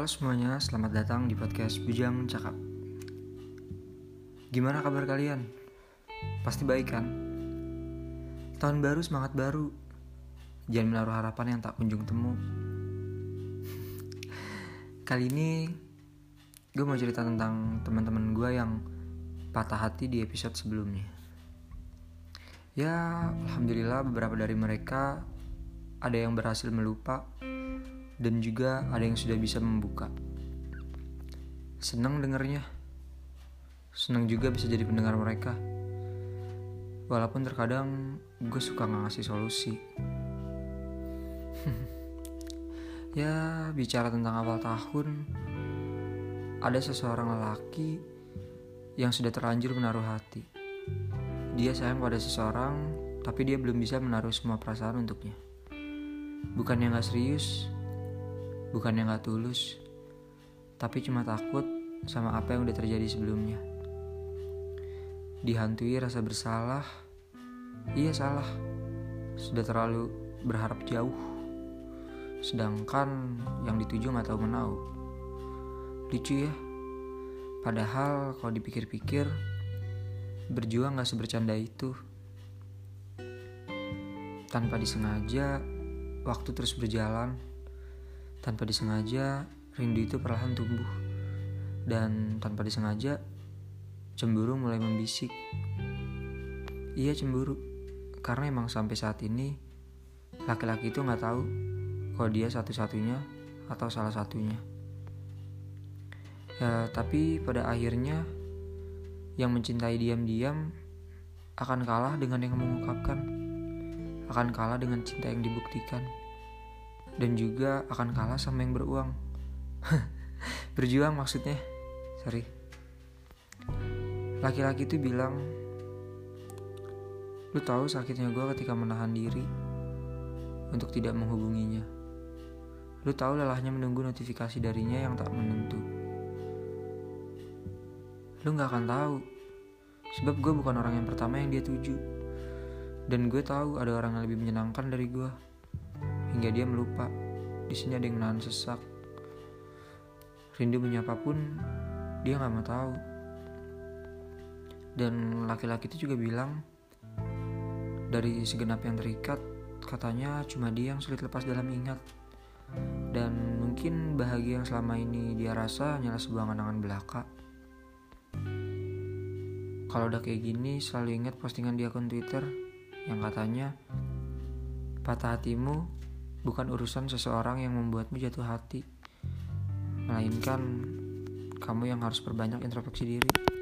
Halo semuanya, selamat datang di podcast Bujang Cakap. Gimana kabar kalian? Pasti baik kan? Tahun baru semangat baru. Jangan menaruh harapan yang tak kunjung temu. Kali ini gue mau cerita tentang teman-teman gue yang patah hati di episode sebelumnya. Ya, alhamdulillah beberapa dari mereka ada yang berhasil melupa dan juga ada yang sudah bisa membuka. Senang dengarnya. Senang juga bisa jadi pendengar mereka. Walaupun terkadang gue suka ngasih solusi. ya, bicara tentang awal tahun, ada seseorang lelaki yang sudah terlanjur menaruh hati. Dia sayang pada seseorang, tapi dia belum bisa menaruh semua perasaan untuknya. Bukannya gak serius, bukan yang gak tulus, tapi cuma takut sama apa yang udah terjadi sebelumnya. Dihantui rasa bersalah, iya salah, sudah terlalu berharap jauh. Sedangkan yang dituju gak tahu menau. Lucu ya, padahal kalau dipikir-pikir, berjuang gak sebercanda itu. Tanpa disengaja, waktu terus berjalan tanpa disengaja, rindu itu perlahan tumbuh. Dan tanpa disengaja, cemburu mulai membisik. Iya cemburu, karena emang sampai saat ini, laki-laki itu nggak tahu kalau dia satu-satunya atau salah satunya. Ya, tapi pada akhirnya, yang mencintai diam-diam akan kalah dengan yang mengungkapkan, akan kalah dengan cinta yang dibuktikan dan juga akan kalah sama yang beruang. Berjuang maksudnya, sorry. Laki-laki itu bilang, lu tahu sakitnya gue ketika menahan diri untuk tidak menghubunginya. Lu tahu lelahnya menunggu notifikasi darinya yang tak menentu. Lu gak akan tahu, sebab gue bukan orang yang pertama yang dia tuju. Dan gue tahu ada orang yang lebih menyenangkan dari gue hingga dia melupa. Di sini ada yang menahan sesak. Rindu menyapa pun dia nggak mau tahu. Dan laki-laki itu juga bilang dari segenap yang terikat katanya cuma dia yang sulit lepas dalam ingat. Dan mungkin bahagia yang selama ini dia rasa hanyalah sebuah kenangan belaka. Kalau udah kayak gini selalu ingat postingan di akun Twitter yang katanya patah hatimu bukan urusan seseorang yang membuatmu jatuh hati, melainkan kamu yang harus perbanyak introspeksi diri.